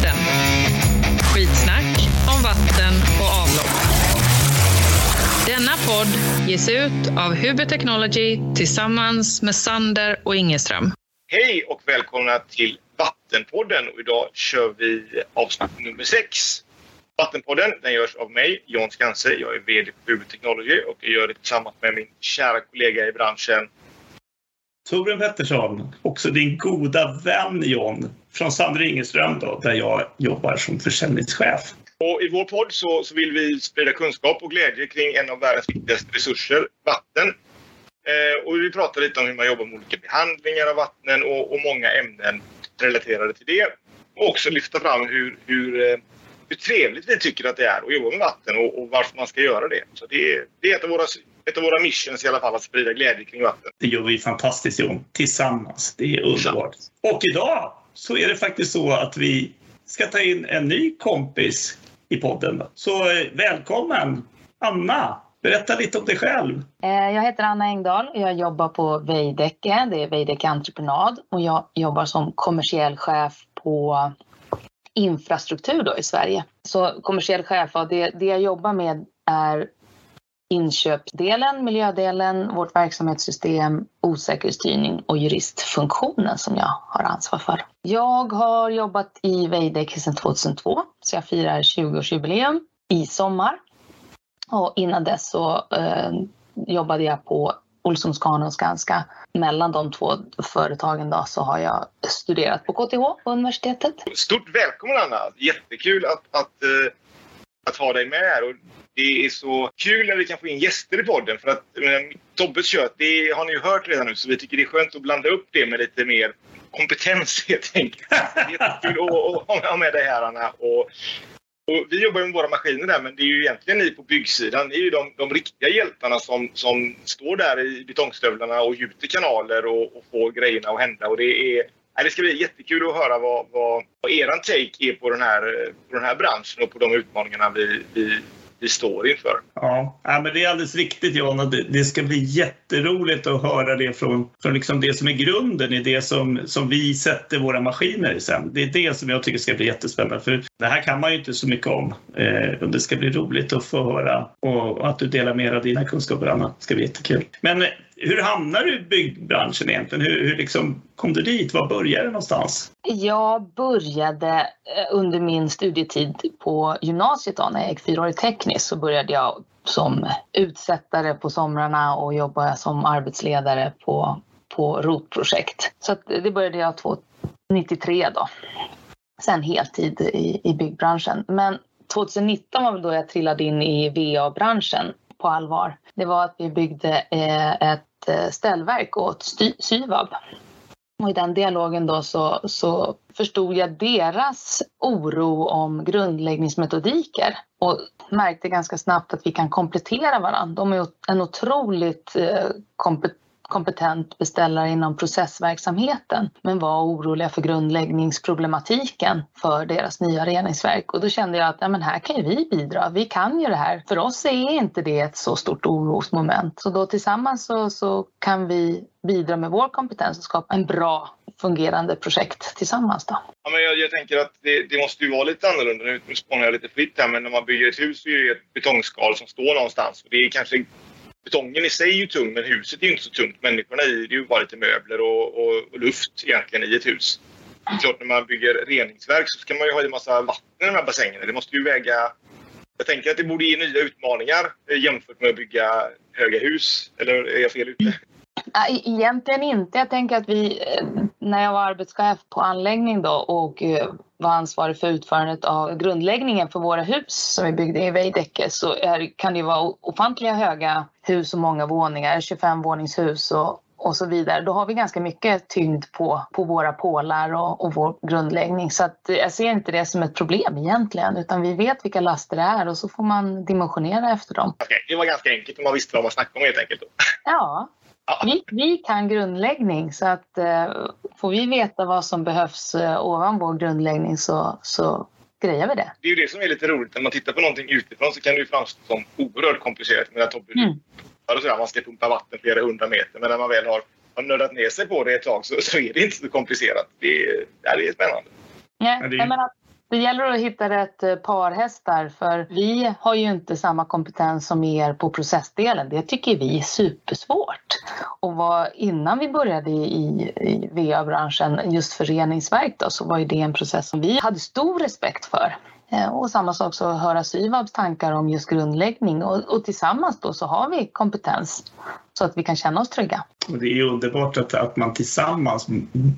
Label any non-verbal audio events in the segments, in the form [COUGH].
Vattenpodden. Skitsnack om vatten och avlopp. Denna podd ges ut av Huber Technology tillsammans med Sander och Ingeström. Hej och välkomna till Vattenpodden. Och idag kör vi avsnitt nummer sex. Vattenpodden den görs av mig, John Skanse. Jag är VD på Huber Technology och jag gör det tillsammans med min kära kollega i branschen Torbjörn Pettersson, också din goda vän John, från Sandra Ingeström då, där jag jobbar som försäljningschef. Och I vår podd så, så, vill vi sprida kunskap och glädje kring en av världens viktigaste resurser, vatten. Eh, och vi pratar lite om hur man jobbar med olika behandlingar av vattnen och, och många ämnen relaterade till det. Och också lyfta fram hur, hur, eh, hur trevligt vi tycker att det är att jobba med vatten och, och varför man ska göra det. Så det, det är ett av våra ett av våra missions i alla fall, att sprida glädje kring vatten. Det gör vi fantastiskt Jon, tillsammans. Det är underbart. Och idag så är det faktiskt så att vi ska ta in en ny kompis i podden. Så eh, välkommen Anna! Berätta lite om dig själv. Eh, jag heter Anna Engdahl och jag jobbar på Veidekke. Det är Veidekke Entreprenad och jag jobbar som kommersiell chef på infrastruktur då i Sverige. Så kommersiell chef, det, det jag jobbar med är inköpsdelen, miljödelen, vårt verksamhetssystem, osäkerhetsstyrning och juristfunktionen som jag har ansvar för. Jag har jobbat i Veidekke sedan 2002 så jag firar 20-årsjubileum i sommar. Och innan dess så eh, jobbade jag på Olssons Kahn och Skanska. Mellan de två företagen då, så har jag studerat på KTH på universitetet. Stort välkommen Anna! Jättekul att, att, eh, att ha dig med här. Och det är så kul när vi kan få in gäster i podden. För att men, Tobbes kött, det har ni ju hört redan nu. Så vi tycker det är skönt att blanda upp det med lite mer kompetens [LAUGHS] helt enkelt. Det är jättekul att ha med dig här Anna. Och, och vi jobbar med våra maskiner där men det är ju egentligen ni på byggsidan. Ni är ju de, de riktiga hjältarna som, som står där i betongstövlarna och gjuter kanaler och, och får grejerna att hända. Och det är det ska bli jättekul att höra vad, vad, vad er take är på den, här, på den här branschen och på de utmaningarna vi, vi, vi står inför. Ja, ja men det är alldeles riktigt John. Det, det ska bli jätteroligt att höra det från, från liksom det som är grunden i det som, som vi sätter våra maskiner i sen. Det är det som jag tycker ska bli jättespännande. För det här kan man ju inte så mycket om. Eh, det ska bli roligt att få höra och att du delar med dig av dina kunskaper Anna. Det ska bli jättekul. Men hur hamnade du i byggbranschen egentligen? Hur, hur liksom kom du dit? Var började det någonstans? Jag började eh, under min studietid på gymnasiet då, när jag gick fyraårig teknisk så började jag som utsättare på somrarna och jobbade som arbetsledare på, på ROT-projekt. Så det började jag 93 då. Sen heltid i, i byggbranschen. Men 2019 var väl då jag trillade in i VA-branschen på allvar. Det var att vi byggde eh, ett ett eh, ställverk åt Syvab. Och I den dialogen då så, så förstod jag deras oro om grundläggningsmetodiker och märkte ganska snabbt att vi kan komplettera varandra. De är en otroligt eh, kompetent kompetent beställare inom processverksamheten men var oroliga för grundläggningsproblematiken för deras nya reningsverk. Och då kände jag att ja, men här kan ju vi bidra. Vi kan ju det här. För oss är inte det ett så stort orosmoment. Så då tillsammans så, så kan vi bidra med vår kompetens och skapa en bra fungerande projekt tillsammans. Då. Ja, men jag, jag tänker att det, det, måste ju vara lite annorlunda. Nu, spånar jag lite fritt här, men när man bygger ett hus så är det ett betongskal som står någonstans. Det är kanske betongen i sig är ju tung men huset är ju inte så tungt. Människorna i det är ju bara lite möbler och, och, och, luft egentligen i ett hus. Det är klart när man bygger reningsverk så ska man ju ha en massa vatten i de här bassängerna. Det måste ju väga... Jag tänker att det borde ge nya utmaningar eh, jämfört med att bygga höga hus. Eller är jag fel ute? Egentligen inte. Jag tänker att vi, eh, när jag var arbetschef på anläggning då och eh, var ansvarig för utförandet av grundläggningen för våra hus som vi byggde i Veidekke så är, kan det vara ofantliga höga hus och många våningar, 25 våningshus och, och så vidare. Då har vi ganska mycket tyngd på, på våra pålar och, och vår grundläggning. Så att jag ser inte det som ett problem egentligen utan vi vet vilka laster det är och så får man dimensionera efter dem. Okay, det var ganska enkelt om man visste vad man snackade om helt enkelt. Då. Ja, vi, vi kan grundläggning så att eh, får vi veta vad som behövs eh, ovan vår grundläggning så, så grejar vi det. Det är ju det som är lite roligt. När man tittar på någonting utifrån så kan det ju framstå som oerhört komplicerat. Men att mm. sådär, man ska pumpa vatten flera hundra meter. Men när man väl har, har nördat ner sig på det ett tag så, så är det inte så komplicerat. Det, är, det är spännande. Ja, det är... Det gäller att hitta rätt eh, parhästar för vi har ju inte samma kompetens som er på processdelen. Det tycker vi är supersvårt. Och vad, innan vi började i, i VA-branschen just för reningsverk då, så var ju det en process som vi hade stor respekt för. Eh, och samma sak så höra Syvabs tankar om just grundläggning och, och, tillsammans då så har vi kompetens så att vi kan känna oss trygga. Och det är underbart att, att man tillsammans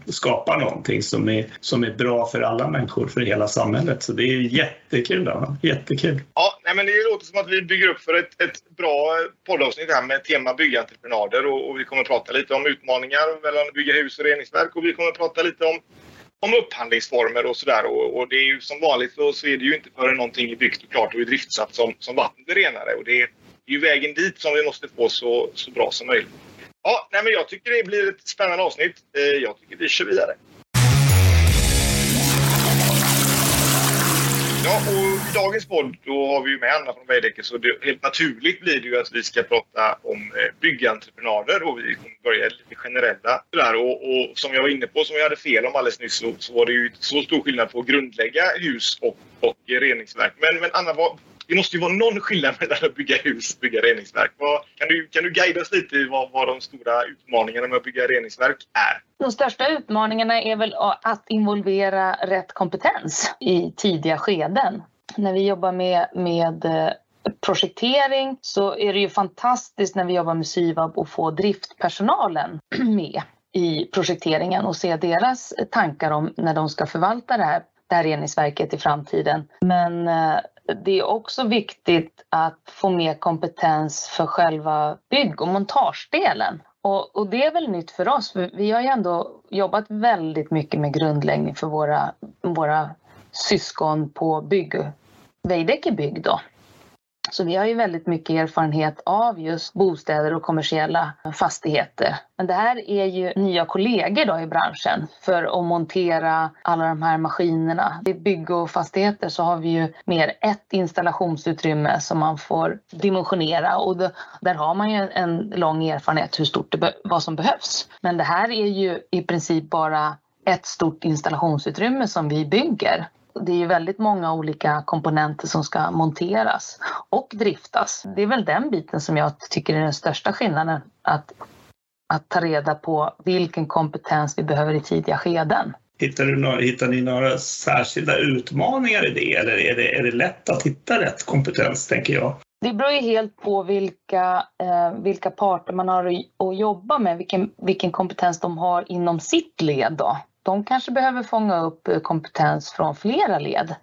skapar någonting som är, som är bra för alla människor, för hela samhället. Så det är jättekul. Då. Jättekul. Ja, nej, men det låter som att vi bygger upp för ett, ett bra poddavsnitt här med tema byggentreprenader och, och vi kommer att prata lite om utmaningar mellan att bygga hus och reningsverk och vi kommer att prata lite om om upphandlingsformer och sådär. Och, och, det är ju som vanligt så, så är det ju inte förrän någonting är byggt och klart och är driftsatt som, som vattnet är renare. Och det det är ju vägen dit som vi måste få så, så bra som möjligt. Ja, nej, men jag tycker det blir ett spännande avsnitt. Eh, jag tycker vi kör vidare. Ja, och i dagens podd då har vi ju med Anna från Veidekke så det, helt naturligt blir det ju att vi ska prata om eh, byggentreprenader och vi kommer börja lite generella där och, och som jag var inne på, som jag hade fel om alldeles nyss, så, så var det ju så stor skillnad på att grundlägga hus och, och reningsverk. Men, men Anna, vad, det måste ju vara någon skillnad mellan att bygga hus och bygga reningsverk. Vad, kan, du, kan du guida oss lite i vad, vad de stora utmaningarna med att bygga reningsverk är? De största utmaningarna är väl att involvera rätt kompetens i tidiga skeden. När vi jobbar med, med eh, projektering så är det ju fantastiskt när vi jobbar med Syvab att få driftpersonalen [CLEARS THROAT] med i projekteringen och se deras tankar om när de ska förvalta det här, det här reningsverket i framtiden. Men eh, det är också viktigt att få mer kompetens för själva bygg och montagedelen. Och, och, det är väl nytt för oss. För vi har ju ändå jobbat väldigt mycket med grundläggning för våra, våra syskon på bygg, Veidekke bygg då. Så vi har ju väldigt mycket erfarenhet av just bostäder och kommersiella fastigheter. Men det här är ju nya kollegor då i branschen för att montera alla de här maskinerna. I bygg och fastigheter så har vi ju mer ett installationsutrymme som man får dimensionera och där har man ju en lång erfarenhet hur stort det vad som behövs. Men det här är ju i princip bara ett stort installationsutrymme som vi bygger det är ju väldigt många olika komponenter som ska monteras och driftas. Det är väl den biten som jag tycker är den största skillnaden. Att, att ta reda på vilken kompetens vi behöver i tidiga skeden. Hittar, du några, hittar ni några särskilda utmaningar i det eller är det, är det lätt att hitta rätt kompetens, tänker jag? Det beror ju helt på vilka, eh, vilka parter man har att jobba med, vilken, vilken kompetens de har inom sitt led. Då de kanske behöver fånga upp eh, kompetens från flera led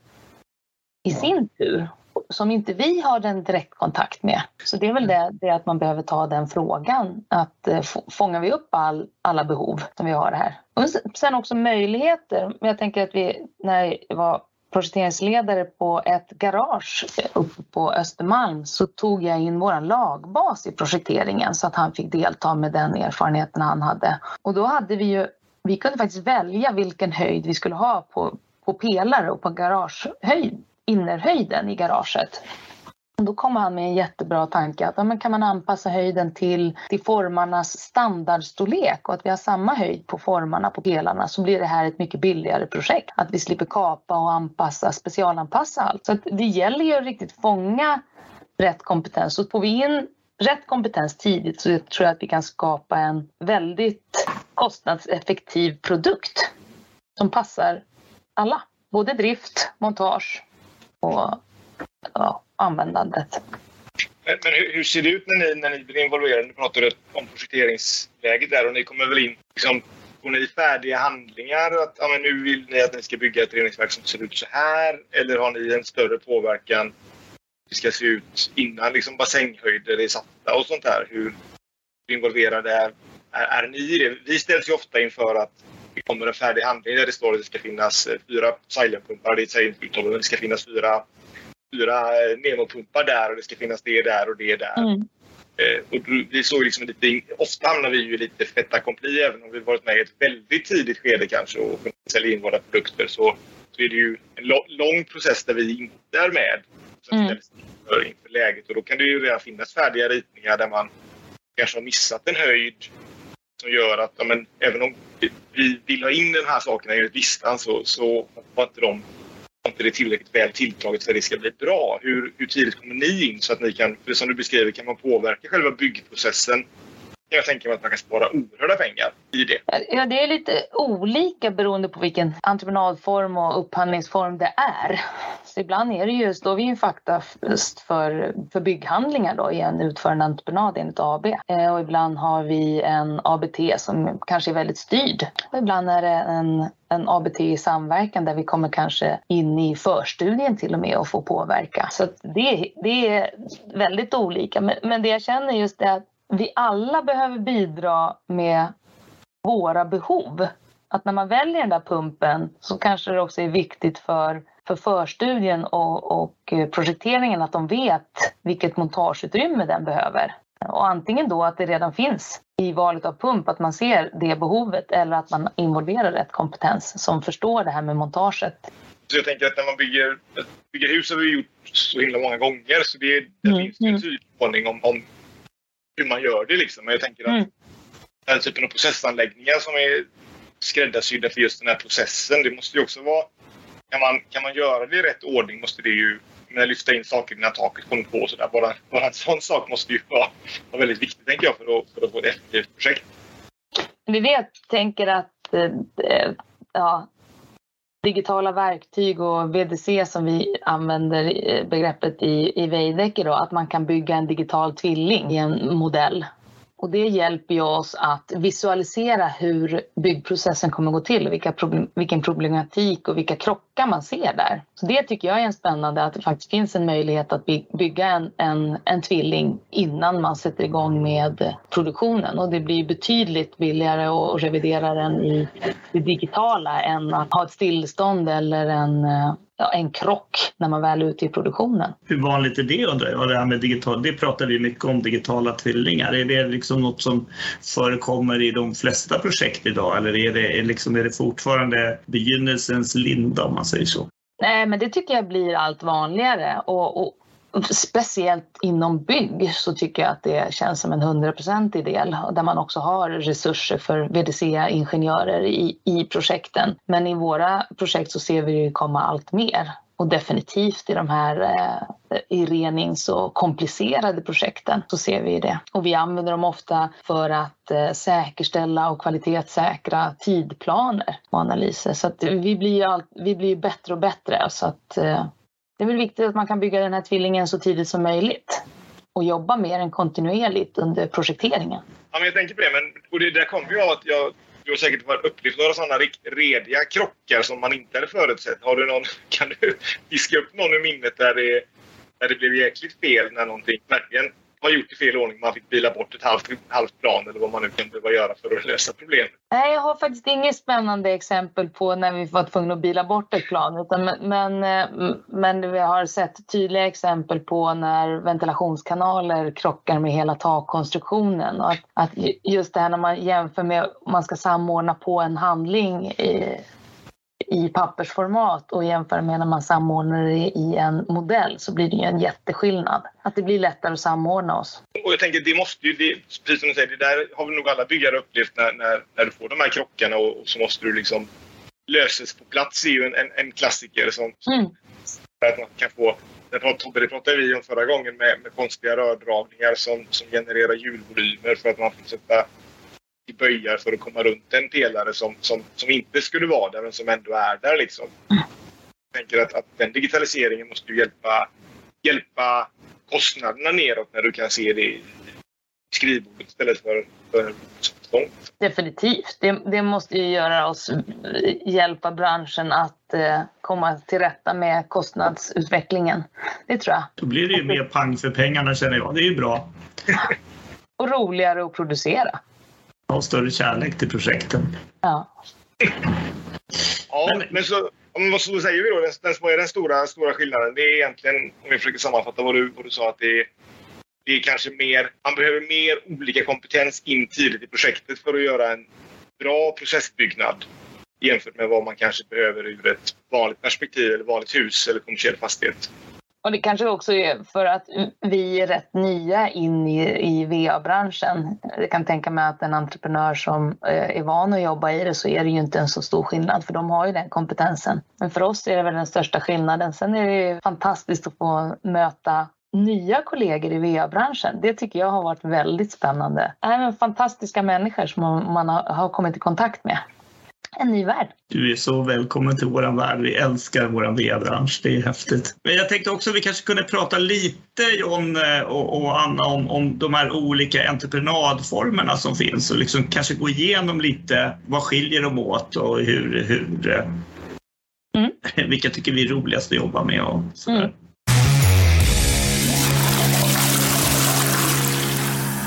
i sin tur som inte vi har den direktkontakt med. Så det är väl det, det att man behöver ta den frågan. Att eh, fångar vi upp all, alla behov som vi har här? Och sen också möjligheter. Jag tänker att vi, när jag var projekteringsledare på ett garage uppe på Östermalm så tog jag in vår lagbas i projekteringen så att han fick delta med den erfarenheten han hade. Och då hade vi ju vi kunde faktiskt välja vilken höjd vi skulle ha på, på pelare och på garagehöjd, innerhöjden i garaget. Och då kom han med en jättebra tanke att ja, men kan man anpassa höjden till, till formarnas standardstorlek och att vi har samma höjd på formarna på pelarna så blir det här ett mycket billigare projekt. Att vi slipper kapa och anpassa, specialanpassa allt. Så det gäller ju att riktigt fånga rätt kompetens. Så får vi in rätt kompetens tidigt så tror jag att vi kan skapa en väldigt kostnadseffektiv produkt som passar alla. Både drift, montage och ja, användandet. Men, men hur, hur, ser det ut när ni, när ni blir involverade? Du pratade om projekteringsläget där och ni kommer väl in liksom, Får ni färdiga handlingar? Att ja, men nu vill ni att ni ska bygga ett reningsverk som ser ut så här? Eller har ni en större påverkan det ska se ut innan liksom basänghöjder är satta och sånt där. Hur involverade är, är, är ni i det? Vi ställs ju ofta inför att det kommer en färdig handling där det står att det ska finnas eh, fyra silenpumpar. Det säger inte det ska finnas fyra, fyra eh, Nemo-pumpar där och det ska finnas det där och det där. Mm. Eh, och vi såg liksom lite, ofta hamnar vi ju lite fait accompli även om vi varit med i ett väldigt tidigt skede kanske och säljer in våra produkter så, så är det ju en lång process där vi inte är med mm. inför, läget. Och då kan det ju redan finnas färdiga ritningar där man kanske har missat en höjd som gör att ja, men, även om vi vill ha in den här saken enligt listan så, så har inte de inte det tillräckligt väl tilltaget för att det ska bli bra. Hur, hur tidigt kommer ni in så att ni kan, för som du beskriver, kan man påverka själva byggprocessen jag tänker mig att man kan spara oerhörda pengar i det. Ja, det är lite olika beroende på vilken entreprenadform och upphandlingsform det är. Så ibland är det ju, står vi ju fakta för, för bygghandlingar då, i en utförande entreprenad enligt AB. Eh, och ibland har vi en ABT som kanske är väldigt styrd. Och ibland är det en en ABT i samverkan där vi kommer kanske in i förstudien till och med och får påverka. Så det, det är väldigt olika. Men, men det jag känner just är att vi alla behöver bidra med våra behov. Att när man väljer den där pumpen så kanske det också är viktigt för, för förstudien och, och projekteringen att de vet vilket montageutrymme den behöver. Och antingen då att det redan finns i valet av pump, att man ser det behovet eller att man involverar rätt kompetens som förstår det här med montaget. Så jag tänker att när man bygger, bygger hus har vi gjort så himla många gånger så det, det mm. finns ju en mm. tydlig ordning om, om hur man gör det. Liksom. Men jag tänker att mm. den typen av processanläggningar som är skräddarsydda för just den här processen, det måste ju också vara... Kan man, kan man göra det i rätt ordning måste det ju med lyfta in saker innan taket kommer på och sådär. Bara, bara en sån sak måste ju vara, vara väldigt viktigt tänker jag för att, för att få ett effektivt projekt. Det är det jag tänker att eh, ja, digitala verktyg och VDC som vi använder eh, begreppet i, i Veidekke då, att man kan bygga en digital tvilling i en modell och det hjälper ju oss att visualisera hur byggprocessen kommer gå till, vilka problem, vilken problematik och vilka krockar man ser där. Så det tycker jag är en spännande, att det faktiskt finns en möjlighet att bygga en, en, en tvilling innan man sätter igång med produktionen. Och det blir betydligt billigare att revidera den i det digitala än att ha ett stillestånd eller en eh, ja, en krock när man väl är ute i produktionen. Hur vanligt är det undrar jag? Det, här med digital, det pratar vi mycket om, digitala tvillingar. Är det liksom något som förekommer i de flesta projekt idag eller är det, liksom, är det fortfarande begynnelsens linda om man säger så? Nej, men det tycker jag blir allt vanligare och, och Speciellt inom bygg så tycker jag att det känns som en hundraprocentig del där man också har resurser för VDC-ingenjörer i, i projekten. Men i våra projekt så ser vi det komma allt mer och definitivt i de här eh, i renings och komplicerade projekten så ser vi det. Och vi använder dem ofta för att eh, säkerställa och kvalitetssäkra tidplaner och analyser. Så att vi blir, ju vi blir bättre och bättre. Så att, eh, det är väl viktigt att man kan bygga den här tvillingen så tidigt som möjligt och jobba med den kontinuerligt under projekteringen. Ja, men jag tänker på det, men och det där kommer ju av att jag du har säkert upplevt några sådana rediga krockar som man inte hade förutsett. Har du någon, [LAUGHS] kan du diska upp någon ur minnet där det, där det blev jäkligt fel när någonting verkligen var gjort i fel ordning. Man fick bila bort ett halvt, halvt plan eller vad man nu kan behöva göra för att lösa problemet. Nej, jag har faktiskt inget spännande exempel på när vi var tvungna att bila bort ett plan. Utan, men, men, eh, men vi har sett tydliga exempel på när ventilationskanaler krockar med hela takkonstruktionen. Och att, att just det här när man jämför med om man ska samordna på en handling i, i pappersformat och jämför med när man samordnar det i en modell så blir det ju en jätteskillnad. Att det blir lättare att samordna oss. Och jag tänker, det måste ju, det, precis som du säger, det där har vi nog alla byggare upplevt när, när, när du får de här krockarna och, och så måste du liksom löses på plats är ju en, en, en klassiker som, mm. att man kan få det pratade vi om förra gången med, med konstiga rördragningar som, som genererar hjulvolymer för att man får sätta i böjar för att komma runt en pelare som, som, som inte skulle vara där men som ändå är där. Liksom. Jag tänker att, att den digitaliseringen måste ju hjälpa, hjälpa kostnaderna neråt när du kan se det i skrivbordet istället för, för. Definitivt. Det, det, måste ju göra oss, hjälpa branschen att eh, komma till rätta med kostnadsutvecklingen. Det tror jag. Då blir det ju mer pang för pengarna känner jag. Det är ju bra. [LAUGHS] Och roligare att producera ha större kärlek till projekten. Ja. ja, men, men så, vad så säger vi då? Den, den som är den stora, stora skillnaden, det är egentligen, om vi försöker sammanfatta vad du, vad du sa, att det är, det är kanske mer, man behöver mer olika kompetens in tidigt i projektet för att göra en bra processbyggnad jämfört med vad man kanske behöver ur ett vanligt perspektiv eller vanligt hus eller kommersiell fastighet. Och det kanske också är för att vi är rätt nya in i, i VA-branschen. Jag kan tänka mig att en entreprenör som eh, är van att jobba i det så är det ju inte en så stor skillnad för de har ju den kompetensen. Men för oss är det väl den största skillnaden. Sen är det ju fantastiskt att få möta nya kollegor i VA-branschen. Det tycker jag har varit väldigt spännande. Även fantastiska människor som man har kommit i kontakt med en ny värld. Du är så välkommen till vår värld. Vi älskar vår VA-bransch. Det är häftigt. Men jag tänkte också att vi kanske kunde prata lite John eh, och, och Anna om, om de här olika entreprenadformerna som finns och liksom kanske gå igenom lite vad skiljer dem åt och hur, hur eh, mm. [LAUGHS] vilka tycker vi är roligast att jobba med och sådär. Mm.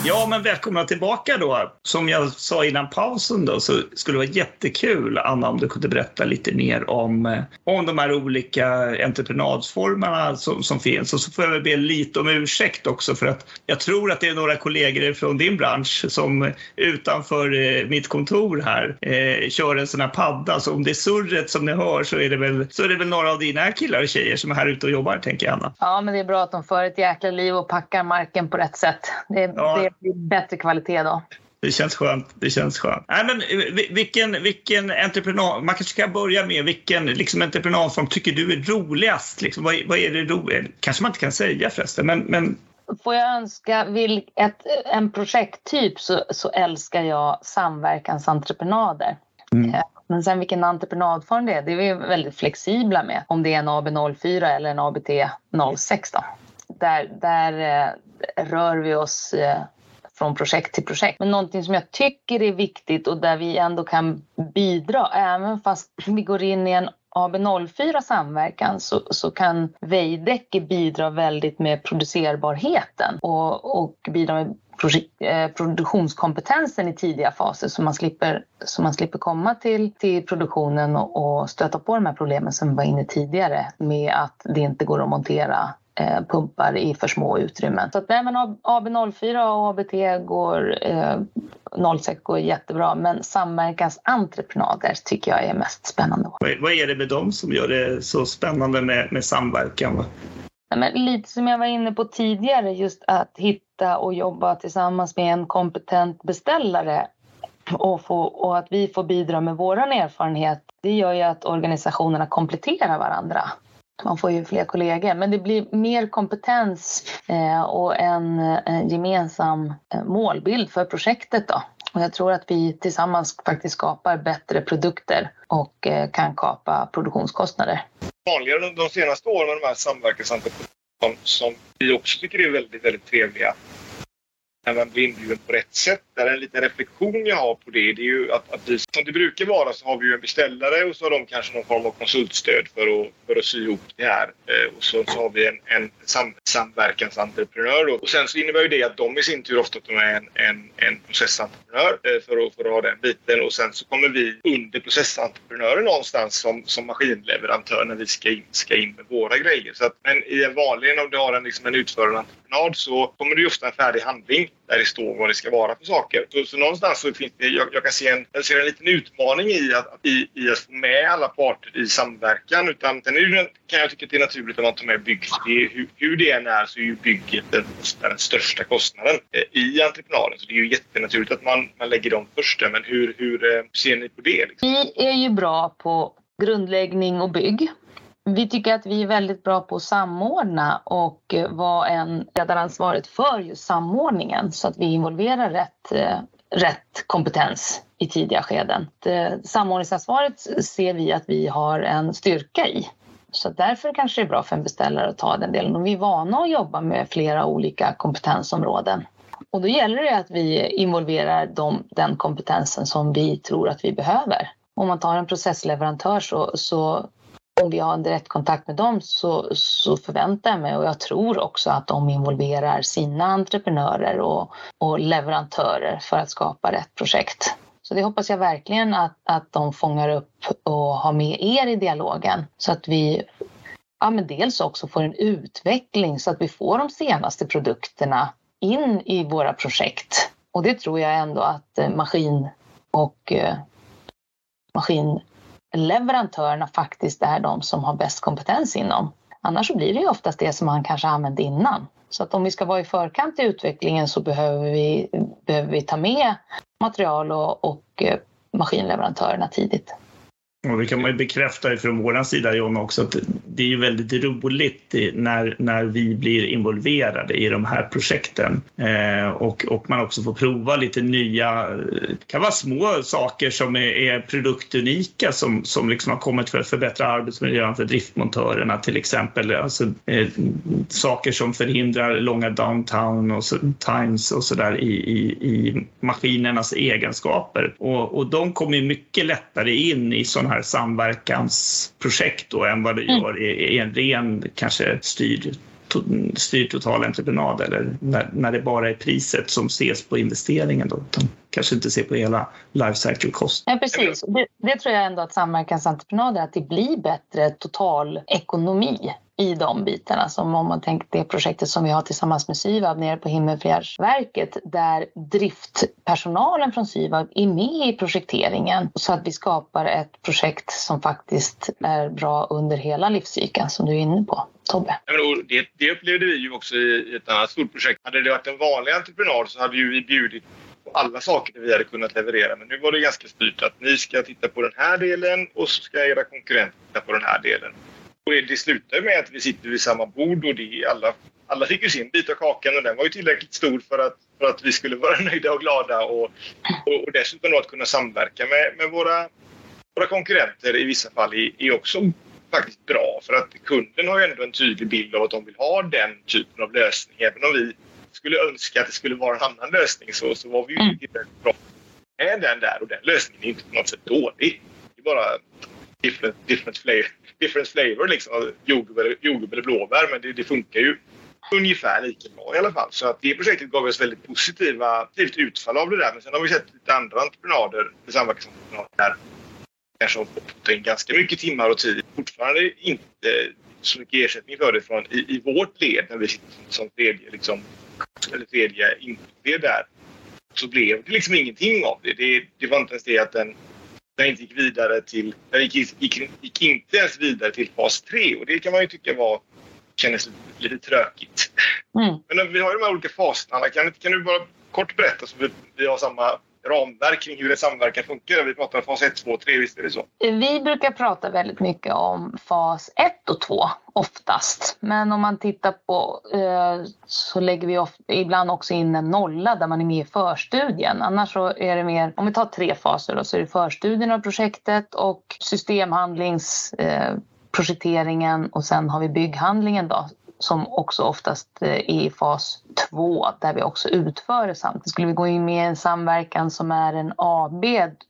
Ja, men välkomna tillbaka då. Som jag sa innan pausen då, så skulle det vara jättekul, Anna, om du kunde berätta lite mer om, eh, om de här olika entreprenadsformerna som, som finns. Och så får jag väl be lite om ursäkt också för att jag tror att det är några kollegor från din bransch som utanför eh, mitt kontor här eh, kör en sån här padda. Så om det är surret som ni hör så är det väl, så är det väl några av dina killar och tjejer som är här ute och jobbar, tänker jag, Anna. Ja, men det är bra att de för ett jäkla liv och packar marken på rätt sätt. Det, ja. det blir bättre kvalitet då. Det känns skönt. Det känns skönt. Nej, men eh, vilken, vilken entreprenad, man kanske ska börja med vilken liksom, entreprenadform tycker du är roligast? Liksom, vad, vad är det roligt? kanske man inte kan säga förresten, men, men... Får jag önska vill ett, en projekttyp så, så älskar jag samverkansentreprenader. Mm. Eh, men sen vilken entreprenadform det är, det är vi väldigt flexibla med. Om det är en AB04 eller en ABT 06 då. Där, där eh, rör vi oss från projekt till projekt. Men någonting som jag tycker är viktigt och där vi ändå kan bidra, även fast vi går in i en AB04 samverkan så, så kan Veidekke bidra väldigt med producerbarheten och, och bidra med eh, produktionskompetensen i tidiga faser så man slipper, så man slipper komma till, till produktionen och, och stöta på de här problemen som vi var inne tidigare med att det inte går att montera pumpar i för små utrymmen. Så att, nej, men AB04 och ABT går, eh, 06 går jättebra men samverkansentreprenader tycker jag är mest spännande. Vad är det med dem som gör det så spännande med, med samverkan? men lite som jag var inne på tidigare, just att hitta och jobba tillsammans med en kompetent beställare och, få, och att vi får bidra med vår erfarenhet. Det gör ju att organisationerna kompletterar varandra man får ju fler kollegor. Men det blir mer kompetens eh, och en, gemensam eh, målbild för projektet. Då. Och jag tror att vi tillsammans faktiskt skapar bättre produkter och eh, kan kapa produktionskostnader. Vanligare de senaste åren med de här samverkansentreprenörerna som vi också tycker är väldigt, väldigt trevliga när man blir inbjuden på rätt sätt. Där en liten reflektion jag har på det, det är ju att, att vi, som det brukar vara så har vi ju en beställare och så har de kanske någon form av konsultstöd för att, för att sy ihop det här. Eh, och så, så har vi en, en sam, samverkansentreprenör. Då. Och sen så innebär ju det att de i sin tur ofta är en, en, en processentreprenör eh, för, att, för att ha den biten. Och sen så kommer vi under processentreprenören någonstans som, som maskinleverantör när vi ska in, ska in med våra grejer. Så att, men i en vanlig, om du har en, liksom en utförande entreprenad så kommer det ofta en färdig handling där det står vad det ska vara för saker. Så, så någonstans så finns det, jag, jag kan se en, jag ser en liten utmaning i att, i, i att få med alla parter i samverkan. Utan sen är det, kan jag tycka att det är naturligt att man tar med bygget. hur, hur det än är så är ju bygget den, den största kostnaden eh, i entreprenaden. Så det är ju jättenaturligt att man, man lägger dem först. Men hur, hur eh, ser ni på det? Liksom? Vi är ju bra på grundläggning och bygg. Vi tycker att vi är väldigt bra på att samordna och eh, vara en ledaransvaret för just samordningen så att vi involverar rätt, eh, rätt kompetens i tidiga skeden. Eh, samordningsansvaret ser vi att vi har en styrka i. Så därför kanske det är bra för en beställare att ta den delen. Och vi är vana att jobba med flera olika kompetensområden. Och då gäller det att vi involverar dem, den kompetensen som vi tror att vi behöver. Om man tar en processleverantör så, så om vi har en direktkontakt med dem så, så förväntar jag mig och jag tror också att de involverar sina entreprenörer och, och leverantörer för att skapa rätt projekt. Så det hoppas jag verkligen att, att de fångar upp och har med er i dialogen så att vi ja, men dels också får en utveckling så att vi får de senaste produkterna in i våra projekt. Och det tror jag ändå att eh, maskin och eh, maskin leverantörerna faktiskt är de som har bäst kompetens inom. Annars så blir det ju oftast det som man kanske använde innan. Så att om vi ska vara i förkant i utvecklingen så behöver vi, behöver vi ta med material och, och eh, maskinleverantörerna tidigt. Och det kan man ju bekräfta från vår sida John också att det är ju väldigt roligt när, när vi blir involverade i de här projekten eh, och, och man också får prova lite nya, det kan vara små saker som är, är produktunika som, som liksom har kommit för att förbättra arbetsmiljön för driftmontörerna till exempel. Alltså, eh, saker som förhindrar långa downtown och så, times och sådär i, i, i maskinernas egenskaper och, och de kommer mycket lättare in i sådana här samverkansprojekt då, än vad det mm. gör i, i en ren kanske styrd styrd total entreprenad eller när, när det bara är priset som ses på investeringen då, utan kanske inte ser på hela life cycle cost. Ja, precis. Det, det tror jag ändå att samverkansentreprenöder, att det blir bättre total ekonomi i de bitarna. Som om man tänker det projektet som vi har tillsammans med Syvab nere på Himmelfjärdsverket där driftpersonalen från Syvab är med i projekteringen så att vi skapar ett projekt som faktiskt är bra under hela livscykeln som du är inne på. Tobbe? Det, det upplevde vi ju också i ett annat stort projekt. Hade det varit en vanlig entreprenad så hade ju vi bjudit på alla saker vi hade kunnat leverera. Men nu var det ganska styrt att ni ska titta på den här delen och så ska era konkurrenter titta på den här delen. Och det slutar med att vi sitter vid samma bord och det alla, alla fick ju sin bit av kakan och den var ju tillräckligt stor för att, för att vi skulle vara [LAUGHS] nöjda och glada och, och, och dessutom då att kunna samverka med, med våra, våra konkurrenter i vissa fall är, är också faktiskt bra för att kunden har ju ändå en tydlig bild av att de vill ha den typen av lösning. Även om vi skulle önska att det skulle vara en annan lösning så, så var vi ju mm. tillräckligt bra med den där och den lösningen är inte på något sätt dålig. Det är bara different, different, flavor, different flavor liksom. Jordgubb eller, eller blåbär men det, det, funkar ju ungefär lika bra i alla fall. Så att det projektet gav oss väldigt positiva utfall av det där. Men sen har vi sett lite andra entreprenader, samverkansentreprenader där kanske har fått in ganska mycket timmar och tid. Fortfarande inte så mycket ersättning för det från i, i vårt led när vi sitter som tredje, liksom, eller tredje inled där. Så blev det liksom ingenting av det. Det, det var inte ens det att den, den inte gick vidare till... Den gick, gick, gick, inte ens vidare till fas 3 och det kan man ju tycka var kändes lite, trökigt. Mm. Men vi har ju de här olika faserna. Kan, kan du bara kort berätta så vi, vi har samma ramverk kring hur en samverkan funkar. Vi pratar fas 1, 2, 3, visst är det så? Vi brukar prata väldigt mycket om fas 1 och 2 oftast. Men om man tittar på eh, så lägger vi ofta, ibland också in en nolla där man är med i förstudien. Annars så är det mer, om vi tar tre faser då, så är det förstudien av projektet och systemhandlings eh, projekteringen och sen har vi bygghandlingen då som också oftast är i fas 2 där vi också utför det samtidigt. Skulle vi gå in med en samverkan som är en AB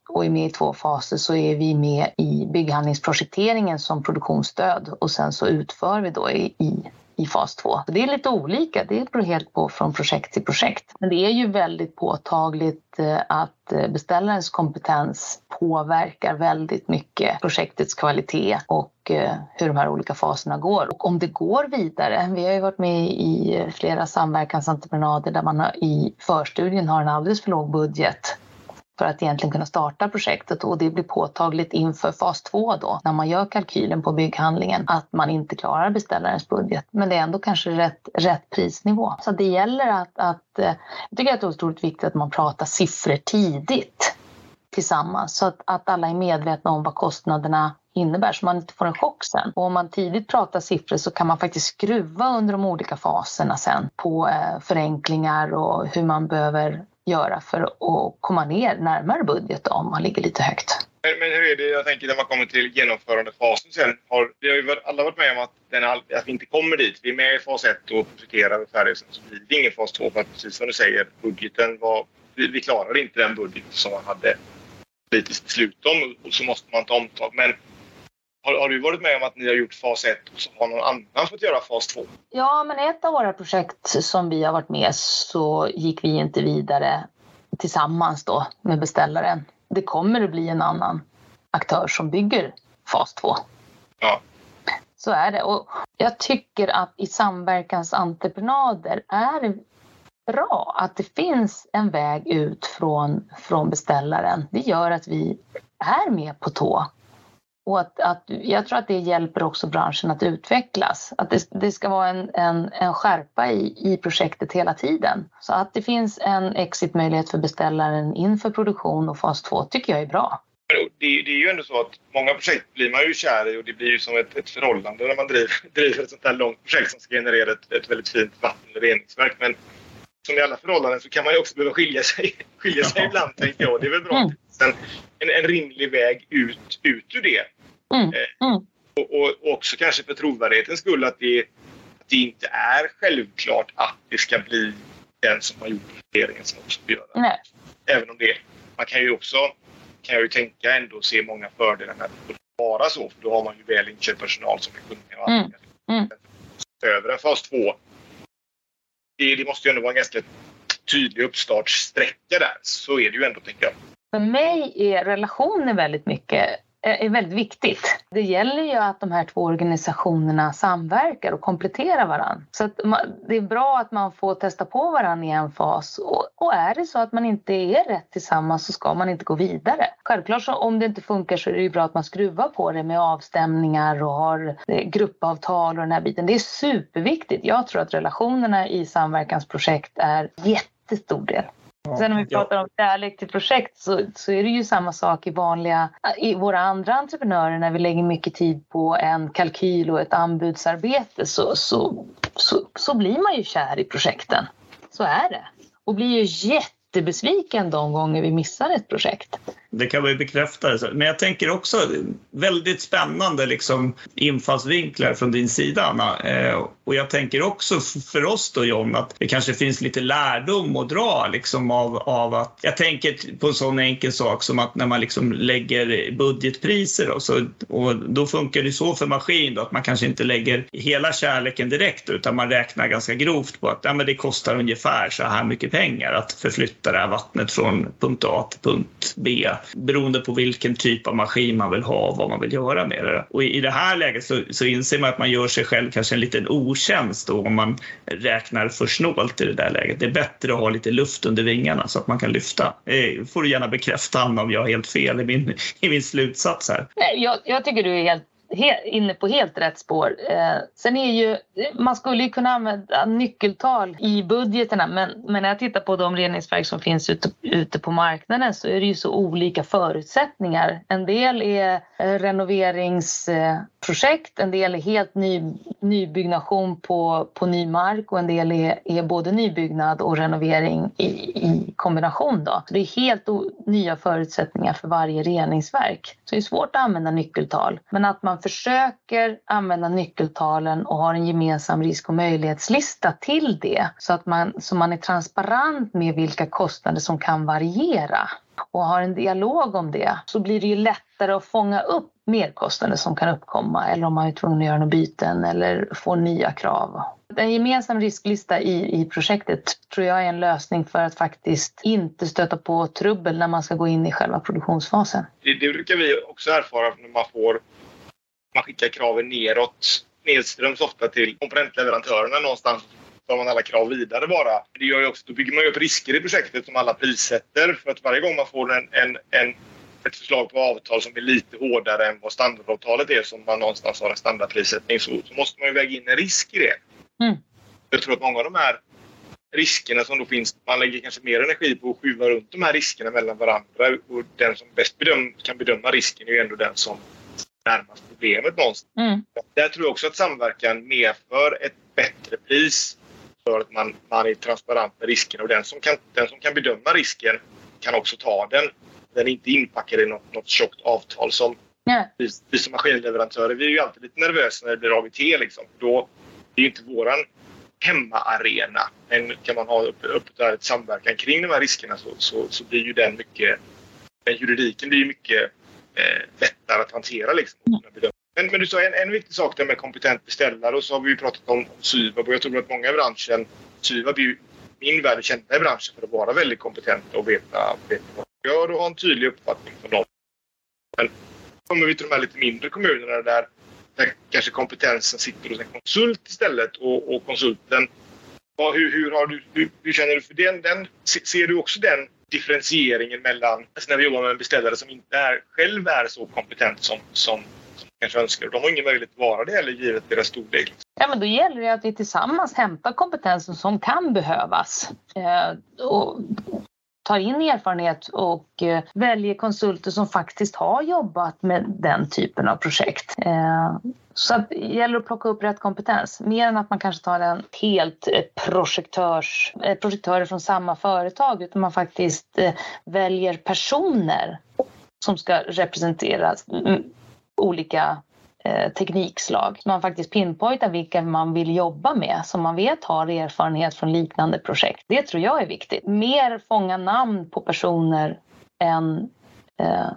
och är med i två faser så är vi med i bygghandlingsprojekteringen som produktionsstöd och sen så utför vi då i, i i fas 2. Det är lite olika, det beror helt på från projekt till projekt. Men det är ju väldigt påtagligt eh, att eh, beställarens kompetens påverkar väldigt mycket projektets kvalitet och och eh, hur de här olika faserna går. Och om det går vidare, vi har ju varit med i flera samverkansentreprenader där man i förstudien har en alldeles för låg budget för att egentligen kunna starta projektet och det blir påtagligt inför fas 2 då när man gör kalkylen på bygghandlingen att man inte klarar beställarens budget. Men det är ändå kanske rätt, rätt prisnivå. Så det gäller att, att eh, jag tycker att det är otroligt viktigt att man pratar siffror tidigt tillsammans så att, att alla är medvetna om vad kostnaderna innebär så man inte får en chock sen. Och om man tidigt pratar siffror så kan man faktiskt skruva under de olika faserna sen på eh, förenklingar och hur man behöver göra för att komma ner närmare budget om man ligger lite högt. Men, men, hur är det, jag tänker när man kommer till genomförandefasen sen. Har, vi har ju alla varit med om att, den, att vi inte kommer dit. Vi är med i fas 1 och projekterar och färdiga. Så blir det ingen fas 2 för att precis som du säger, budgeten var, vi, vi klarade inte den budget som man hade politiskt beslut om och så måste man ta omtag. Men har, har, du varit med om att ni har gjort fas 1 och så har någon annan fått göra fas 2? Ja, men ett av våra projekt som vi har varit med så gick vi inte vidare tillsammans då med beställaren. Det kommer att bli en annan aktör som bygger fas 2. Ja. Så är det. Och jag tycker att i samverkansentreprenader är det bra att det finns en väg ut från, från beställaren. Det gör att vi är med på tå och att, att, jag tror att det hjälper också branschen att utvecklas. Att det, det ska vara en, en, en skärpa i, i projektet hela tiden. Så att det finns en exitmöjlighet för beställaren inför produktion och fas 2 tycker jag är bra. Det, det, är ju ändå så att många projekt blir man ju kär i och det blir ju som ett, ett förhållande när man driver, [LAUGHS] driver ett sånt här långt projekt som ska generera ett, ett väldigt fint vattenreningsverk. Men som i alla förhållanden så kan man ju också behöva skilja sig, [LAUGHS] skilja sig ibland, tänker jag. Det är väl bra mm. en, en, en rimlig väg ut, ut ur det. Mm. Eh, mm. Och, och, och, också kanske för trovärdighetens skull att det, att det inte är självklart att det ska bli den som har gjort regeringen som också får göra det. Även om det, man kan ju också, kan jag ju tänka ändå se många fördelar med att vara så. För då har man ju väl inköpt personal som är kunniga och mm. Mm. Över en fas 2 det, det måste ju ändå vara en ganska tydlig uppstartssträcka där. Så är det ju ändå, tänker jag. För mig är relationer väldigt mycket Eh, är väldigt viktigt. Det gäller ju att de här två organisationerna samverkar och kompletterar varandra. Så det är bra att man får testa på varandra i en fas och, är det så att man inte är rätt tillsammans så ska man inte gå vidare. Självklart så om det inte funkar så är det ju bra att man skruvar på det med avstämningar och har eh, gruppavtal och den här biten. Det är superviktigt. Jag tror att relationerna i samverkansprojekt är jättestor del. Sen om vi pratar om kärlek till projekt så, så är det ju samma sak i vanliga, i våra andra entreprenörer när vi lägger mycket tid på en kalkyl och ett anbudsarbete så, så, så, så blir man ju kär i projekten. Så är det. Och blir ju jättebesviken de gånger vi missar ett projekt. Det kan vi bekräfta. Men jag tänker också väldigt spännande liksom, infallsvinklar från din sida, Anna. Eh, och jag tänker också för oss då, John, att det kanske finns lite lärdom att dra liksom, av, av att... Jag tänker på en sån enkel sak som att när man liksom lägger budgetpriser och, så, och då funkar det så för maskin då, att man kanske inte lägger hela kärleken direkt utan man räknar ganska grovt på att ja, men det kostar ungefär så här mycket pengar att förflytta det här vattnet från punkt A till punkt B beroende på vilken typ av maskin man vill ha och vad man vill göra med det. Och i det här läget så, så inser man att man gör sig själv kanske en liten otjänst då om man räknar för snålt i det där läget. Det är bättre att ha lite luft under vingarna så att man kan lyfta. Eh, får du gärna bekräfta Anna om jag har helt fel i min, i min slutsats här. Jag, jag tycker du är helt inne på helt rätt spår. Eh, sen är ju, man skulle ju kunna använda nyckeltal i budgeterna men, men när jag tittar på de reningsverk som finns ute, ute på marknaden så är det ju så olika förutsättningar. En del är eh, renoverings... Eh, projekt, en del är helt ny, nybyggnation på, på ny mark och en del är, är både nybyggnad och renovering i, i kombination. Då. Så det är helt nya förutsättningar för varje reningsverk. Så det är svårt att använda nyckeltal men att man försöker använda nyckeltalen och har en gemensam risk och möjlighetslista till det så att man, så man är transparent med vilka kostnader som kan variera och har en dialog om det så blir det ju lättare att fånga upp merkostnader som kan uppkomma eller om man är tvungen att göra några byten eller få nya krav. En gemensam risklista i, i projektet tror jag är en lösning för att faktiskt inte stöta på trubbel när man ska gå in i själva produktionsfasen. Det, det brukar vi också erfara när man får man skickar kraven neråt, nedströms ofta till komponentleverantörerna någonstans tar man alla krav vidare bara. Det gör ju också, då bygger man upp risker i projektet som alla prissätter. För att varje gång man får en, en, en, ett förslag på avtal som är lite hårdare än vad standardavtalet är, som man någonstans har en standardprissättning, så, så måste man ju väga in en risk i det. Mm. Jag tror att många av de här riskerna som då finns, man lägger kanske mer energi på att skjuva runt de här riskerna mellan varandra. Och den som bäst bedöm, kan bedöma risken är ju ändå den som närmast problemet någonstans. Mm. Där tror jag också att samverkan medför ett bättre pris för att man, man är transparent med riskerna och den som, kan, den som kan bedöma risken kan också ta den. Den är inte inpackad i något, något tjockt avtal som yeah. vi, vi som maskinleverantörer, vi är ju alltid lite nervösa när det blir AVT liksom. Då, det är ju inte våran hemmaarena. Men kan man ha upp, upp där ett samverkan kring de här riskerna så, så, så blir ju den mycket... Den juridiken blir ju mycket eh, lättare att hantera. Liksom. Men, men du sa en, en viktig sak där med kompetent beställare och så har vi ju pratat om Syvab och jag tror att många i branschen, Syvab är ju min värld kända i branschen för att vara väldigt kompetenta och veta, veta vad de gör och ha en tydlig uppfattning från dem. Men kommer vi till de här lite mindre kommunerna där, där kanske kompetensen sitter hos en konsult istället och, och konsulten hur, hur, har du, hur, hur, känner du för den, den? Ser du också den differentieringen mellan, alltså när vi jobbar med en beställare som inte är, själv är så kompetent som, som, som kanske önskar. De har ingen möjlighet att vara det heller givet deras storlek. Ja, men då gäller det att vi tillsammans hämtar kompetensen som kan behövas. Eh, och tar in erfarenhet och eh, väljer konsulter som faktiskt har jobbat med den typen av projekt. Eh, så att det gäller att plocka upp rätt kompetens. Mer än att man kanske tar en helt eh, projektörs, eh, projektörer från samma företag utan man faktiskt eh, väljer personer som ska representera mm, olika eh, teknikslag. Man faktiskt pinpointar vilka man vill jobba med som man vet har erfarenhet från liknande projekt. Det tror jag är viktigt. Mer fånga namn på personer än eh,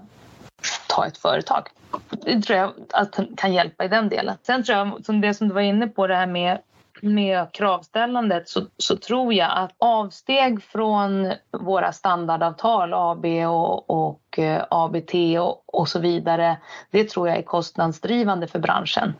ta ett företag. Det tror jag att kan hjälpa i den delen. Sen tror jag, som det som du var inne på, det här med med kravställandet så, så, tror jag att avsteg från våra standardavtal AB och, och eh, ABT och, och, så vidare, det tror jag är kostnadsdrivande för branschen.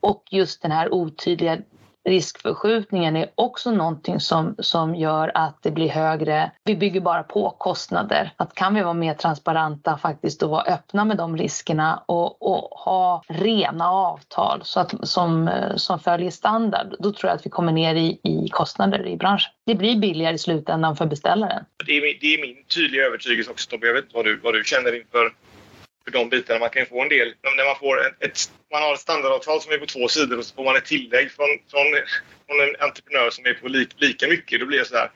Och just den här otydliga riskförskjutningen är också någonting som, som gör att det blir högre. Vi bygger bara på kostnader. Att kan vi vara mer transparenta faktiskt och vara öppna med de riskerna och, och ha rena avtal så att, som, som följer standard, då tror jag att vi kommer ner i, i kostnader i branschen. Det blir billigare i slutändan för beställaren. Det är min, det är min tydliga övertygelse också Tobbe. Jag vet inte vad du, vad du känner inför för de bitarna. Man kan ju få en del. När man, får ett, ett, man har ett standardavtal som är på två sidor och så får man ett tillägg från, från, från en entreprenör som är på li, lika mycket. Då blir det så här.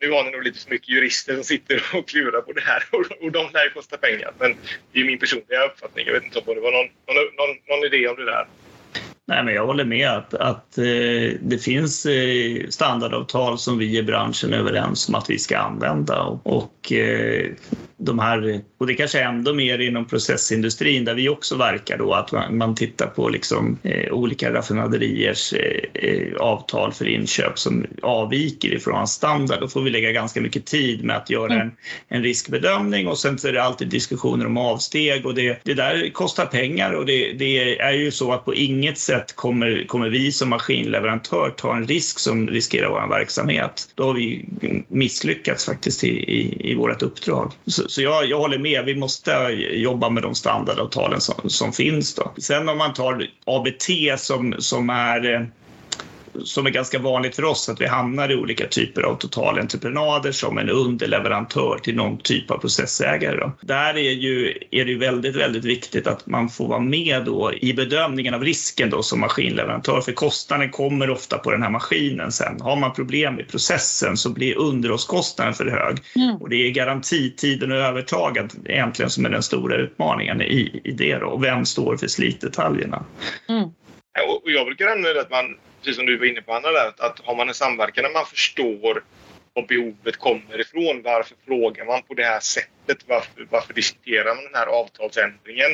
Nu har ni nog lite för mycket jurister som sitter [LAUGHS] och klurar på det här och, och de lär ju kosta pengar. Men det är min personliga uppfattning. Jag vet inte om det var någon, någon, någon, någon idé om det där. Nej, men jag håller med att, att eh, det finns eh, standardavtal som vi i branschen är överens om att vi ska använda. Och, och eh, de här, och det kanske är ändå mer inom processindustrin där vi också verkar då, att man, man tittar på liksom, eh, olika raffinaderiers eh, eh, avtal för inköp som avviker ifrån standard. Då får vi lägga ganska mycket tid med att göra en, en riskbedömning och sen så är det alltid diskussioner om avsteg och det, det där kostar pengar och det, det är ju så att på inget sätt kommer, kommer vi som maskinleverantör ta en risk som riskerar vår verksamhet. Då har vi misslyckats faktiskt i, i, i vårt uppdrag. Så, så jag, jag håller med, vi måste jobba med de standardavtalen som, som finns. Då. Sen om man tar ABT som, som är eh, som är ganska vanligt för oss, att vi hamnar i olika typer av totalentreprenader som en underleverantör till någon typ av processägare. Då. Där är, ju, är det väldigt, väldigt viktigt att man får vara med då i bedömningen av risken då som maskinleverantör, för kostnaden kommer ofta på den här maskinen sen. Har man problem i processen så blir underhållskostnaden för hög mm. och det är garantitiden och övertaget egentligen som är den stora utmaningen i, i det då. Och vem står för slitdetaljerna? Mm. Och jag brukar använda att man precis som du var inne på Anna, där, att har man en samverkan där man förstår var behovet kommer ifrån, varför frågar man på det här sättet, varför, varför diskuterar man den här avtalsändringen?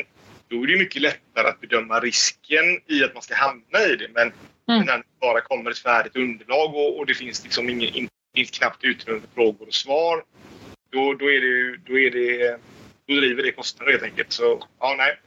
Då är det mycket lättare att bedöma risken i att man ska hamna i det. Men mm. när det bara kommer ett färdigt underlag och, och det finns liksom ingen, in, finns knappt utrymme för frågor och svar, då, då, är det, då, är det, då driver det kostnader helt enkelt. Så ja, nej.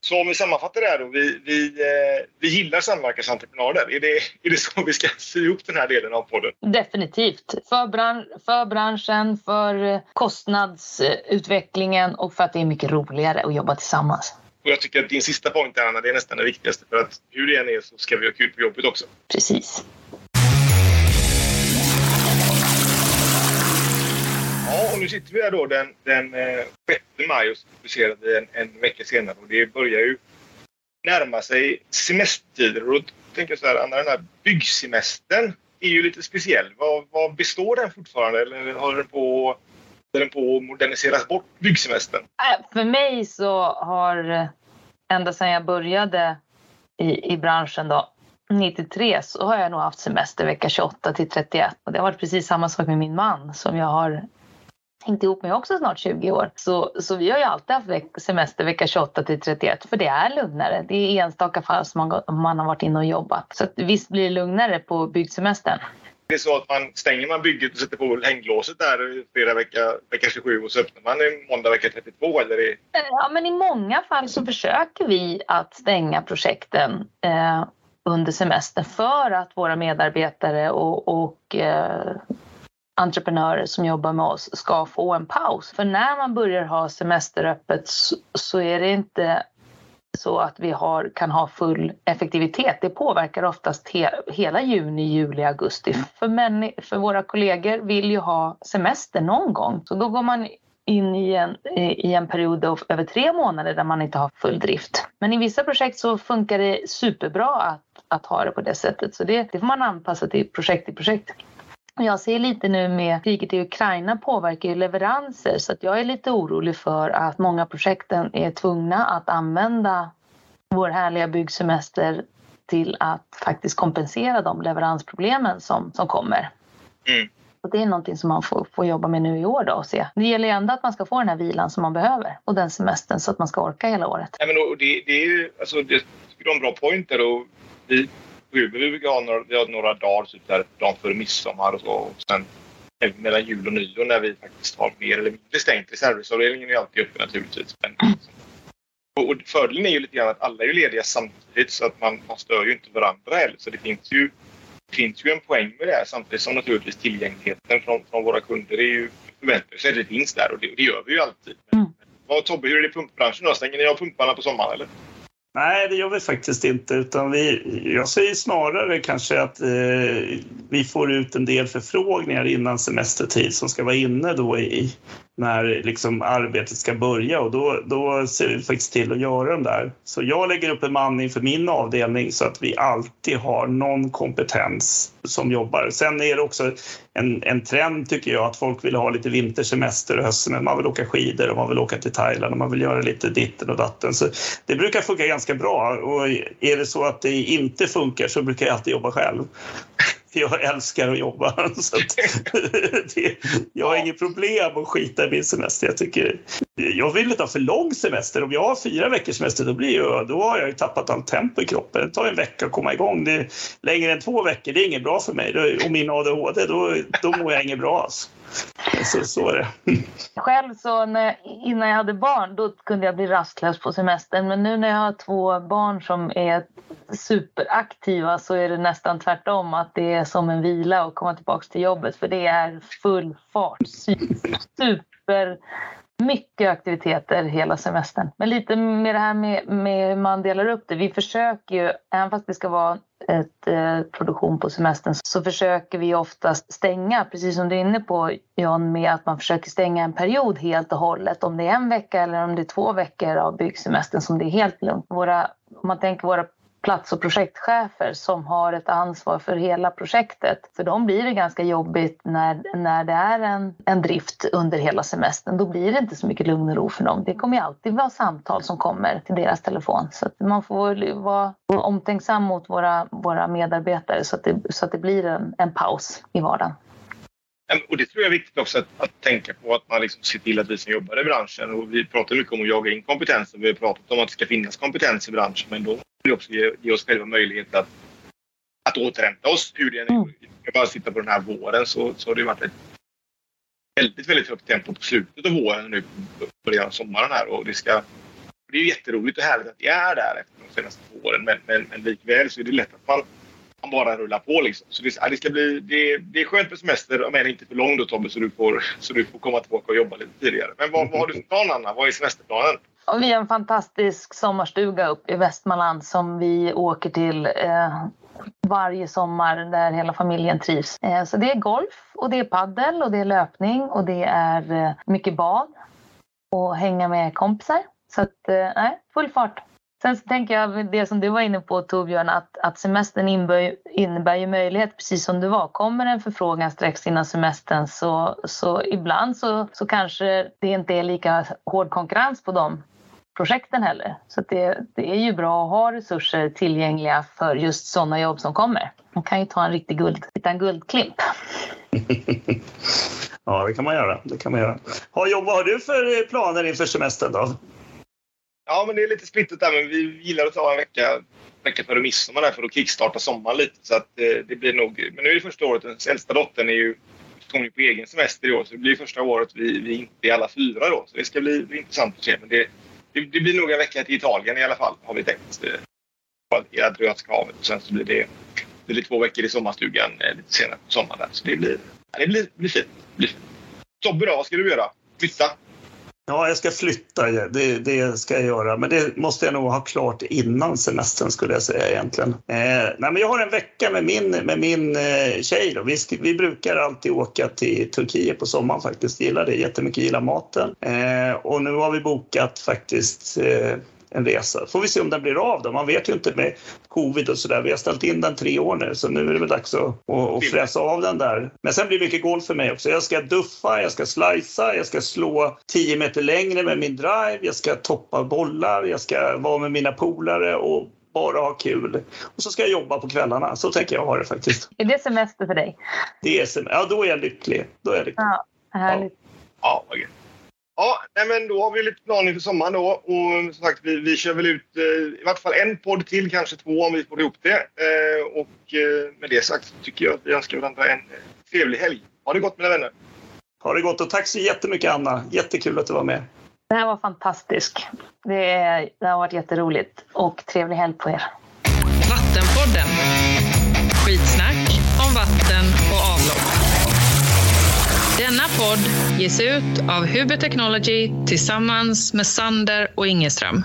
Så om vi sammanfattar det här då. Vi, vi, eh, vi gillar samverkansentreprenader. Är det, är det så vi ska sy ihop den här delen av podden? Definitivt. För, bran för branschen, för kostnadsutvecklingen och för att det är mycket roligare att jobba tillsammans. Och jag tycker att din sista point Anna, det är nästan det viktigaste. För att hur det än är så ska vi ha kul på jobbet också. Precis. Ja, och nu sitter vi här då den, den eh, 6 maj och publicerar vi en, en vecka senare. Och det börjar ju närma sig semestertider. Och då tänker jag så här, Anna, den här byggsemestern är ju lite speciell. Vad, vad består den fortfarande? Eller håller den på, den på att moderniseras bort, byggsemestern? Äh, för mig så har ända sedan jag började i, i branschen då, 93 så har jag nog haft semester vecka 28 till 31 och det har varit precis samma sak med min man som jag har hängt ihop med också snart 20 år. Så, så vi har ju alltid haft semester vecka 28 till 31 för det är lugnare. Det är enstaka fall som man, man har varit inne och jobbat. Så visst blir det lugnare på byggsemestern. Det är så att man stänger man bygget och sätter på hänglåset där fredag vecka, vecka 27 och så öppnar man måndag vecka 32 eller? I... Ja men i många fall så försöker vi att stänga projekten eh, under semestern för att våra medarbetare och, och eh, entreprenörer som jobbar med oss ska få en paus. För när man börjar ha semesteröppet så, så är det inte så att vi har, kan ha full effektivitet. Det påverkar oftast he, hela juni, juli, augusti. För, män, för våra kollegor vill ju ha semester någon gång. Så då går man in i en, i en period av över tre månader där man inte har full drift. Men i vissa projekt så funkar det superbra att, att ha det på det sättet. Så det, det får man anpassa till projekt till projekt. Jag ser lite nu med kriget i Ukraina påverkar ju leveranser så att jag är lite orolig för att många projekten är tvungna att använda vår härliga byggsemester till att faktiskt kompensera de leveransproblemen som, som kommer. Mm. Och det är någonting som man får, får jobba med nu i år då och se. Det gäller ju ändå att man ska få den här vilan som man behöver och den semestern så att man ska orka hela året. Ja, men det, det är ju, alltså, det, är en bra point där och vi vi brukar ha några, vi har några dagar, typ där, dagen före midsommar och så. Och sen mellan jul och nyår när vi faktiskt har mer eller mindre stängt. Reservhusavdelningen är alltid uppe naturligtvis. Men, och fördelen är ju lite grann att alla är lediga samtidigt så att man, man stör ju inte varandra heller. Så det finns ju, det finns ju en poäng med det här samtidigt som naturligtvis tillgängligheten från, från våra kunder är ju förväntar sig att det finns där och det, det gör vi ju alltid. Mm. vad, Tobbe, hur är det i pumpbranschen då? Stänger ni av pumparna på sommaren eller? Nej, det gör vi faktiskt inte. Utan vi, jag säger snarare kanske att eh, vi får ut en del förfrågningar innan semestertid som ska vara inne då i när liksom arbetet ska börja och då, då ser vi faktiskt till att göra den där. Så jag lägger upp en manning för min avdelning så att vi alltid har någon kompetens som jobbar. Sen är det också en, en trend tycker jag att folk vill ha lite vintersemester och höstsemester. Man vill åka skidor och man vill åka till Thailand och man vill göra lite ditten och datten. Så det brukar funka ganska bra och är det så att det inte funkar så brukar jag alltid jobba själv. Jag älskar att jobba. [LAUGHS] Så att [LAUGHS] det, jag har inget problem att skita i min semester. Jag, tycker, jag vill inte ha för lång semester. Om jag har fyra veckors semester då, blir jag, då har jag ju tappat allt tempo i kroppen. Det tar en vecka att komma igång. Det, längre än två veckor det är inget bra för mig. Och min ADHD, då, då mår jag inget bra. Alltså. Så, så är det. [LAUGHS] Själv så när, innan jag hade barn då kunde jag bli rastlös på semestern. Men nu när jag har två barn som är superaktiva så är det nästan tvärtom. Att det är som en vila att komma tillbaka till jobbet. För det är full fart. Super mycket aktiviteter hela semestern. Men lite med det här med, med hur man delar upp det. Vi försöker ju, även fast det ska vara ett eh, produktion på semestern så försöker vi oftast stänga, precis som du är inne på John, med att man försöker stänga en period helt och hållet. Om det är en vecka eller om det är två veckor av byggsemestern som det är helt lugnt. Våra, om man tänker våra plats och projektchefer som har ett ansvar för hela projektet. För dem blir det ganska jobbigt när, när det är en, en drift under hela semestern. Då blir det inte så mycket lugn och ro för dem. Det kommer ju alltid vara samtal som kommer till deras telefon. Så att man får vara omtänksam mot våra, våra medarbetare så att det, så att det blir en, en paus i vardagen. Och det tror jag är viktigt också att, att tänka på att man liksom ser till att vi som jobbar i branschen och vi pratar mycket om att jaga in kompetens och vi har pratat om att det ska finnas kompetens i branschen men då vi också ge, ge oss själva möjlighet att, att återhämta oss. Hur det är mm. Jag bara sitta på den här våren så, så har det varit ett väldigt, väldigt högt tempo på slutet av våren nu, början av sommaren här och det ska det är jätteroligt och härligt att det är där efter de senaste två åren men, men, men likväl så är det lätt att man, man bara rullar på liksom. Så det, det ska bli, det, det är skönt med semester, om än inte för lång då Tobbe, så du får, så du får komma tillbaka och jobba lite tidigare. Men vad, vad har du för plan Anna? Vad är semesterplanen? Vi har en fantastisk sommarstuga uppe i Västmanland som vi åker till eh, varje sommar där hela familjen trivs. Eh, så det är golf och det är paddel och det är löpning och det är eh, mycket bad och hänga med kompisar. Så att, eh, nej, full fart. Sen så tänker jag det som du var inne på Torbjörn, att, att semestern innebär, innebär ju möjlighet, precis som du var. Kommer en förfrågan strax innan semestern så, så ibland så, så kanske det inte är lika hård konkurrens på de projekten heller. Så det, det, är ju bra att ha resurser tillgängliga för just sådana jobb som kommer. Man kan ju ta en riktig guld, en guldklimp. [LAUGHS] ja, det kan man göra. Det kan man göra. Ha, John, vad har du för planer inför semestern då? Ja, men det är lite splittrat, där, men vi gillar att ta en vecka, vecka före midsommar där för att kickstarta sommaren lite. Så att eh, det blir nog... Men nu är det första året, den äldsta dottern är ju kom ju på egen semester i år, så det blir första året vi, vi inte är alla fyra då. Så det ska bli, bli intressant att se. Men det, det, det, blir nog en vecka till Italien i alla fall, har vi tänkt. Eh, I Adriatiska havet. Sen så blir det, blir det två veckor i sommarstugan eh, lite senare på sommaren. Där. Så det blir, Det blir, blir fint. Blir fint. Tobbe då, vad ska du göra? Flytta? Ja, jag ska flytta. Det, det ska jag göra. Men det måste jag nog ha klart innan semestern skulle jag säga egentligen. Eh, nej, men jag har en vecka med min, med min eh, tjej. Då. Vi, vi brukar alltid åka till Turkiet på sommaren faktiskt. Gillar det jättemycket, gillar maten. Eh, och nu har vi bokat faktiskt eh, en resa. Får vi se om den blir av då. Man vet ju inte med covid och sådär. Vi har ställt in den tre år nu så nu är det väl dags att, att, fräsa av den där. Men sen blir det mycket golf för mig också. Jag ska duffa, jag ska slicea, jag ska slå 10 meter längre med min drive, jag ska toppa bollar, jag ska vara med mina polare och bara ha kul. Och så ska jag jobba på kvällarna. Så tänker jag ha det faktiskt. Är det semester för dig? Det är semester. Ja, då är jag lycklig. Då är jag lycklig. Ja, härligt. Ja, vad gött. Ja, nej, men då har vi lite planer inför sommaren då. Och som sagt, vi, vi kör väl ut eh, i vart fall en podd till, kanske två om vi får ihop det. Eh, och eh, med det sagt tycker jag att vi önskar varandra en eh, trevlig helg. Ha det gott mina vänner! Ha det gott och tack så jättemycket Anna. Jättekul att du var med. Det här var fantastiskt. Det, det har varit jätteroligt och trevlig helg på er. Vattenpodden. Skitsnack Denna podd ges ut av Huber Technology tillsammans med Sander och Ingeström.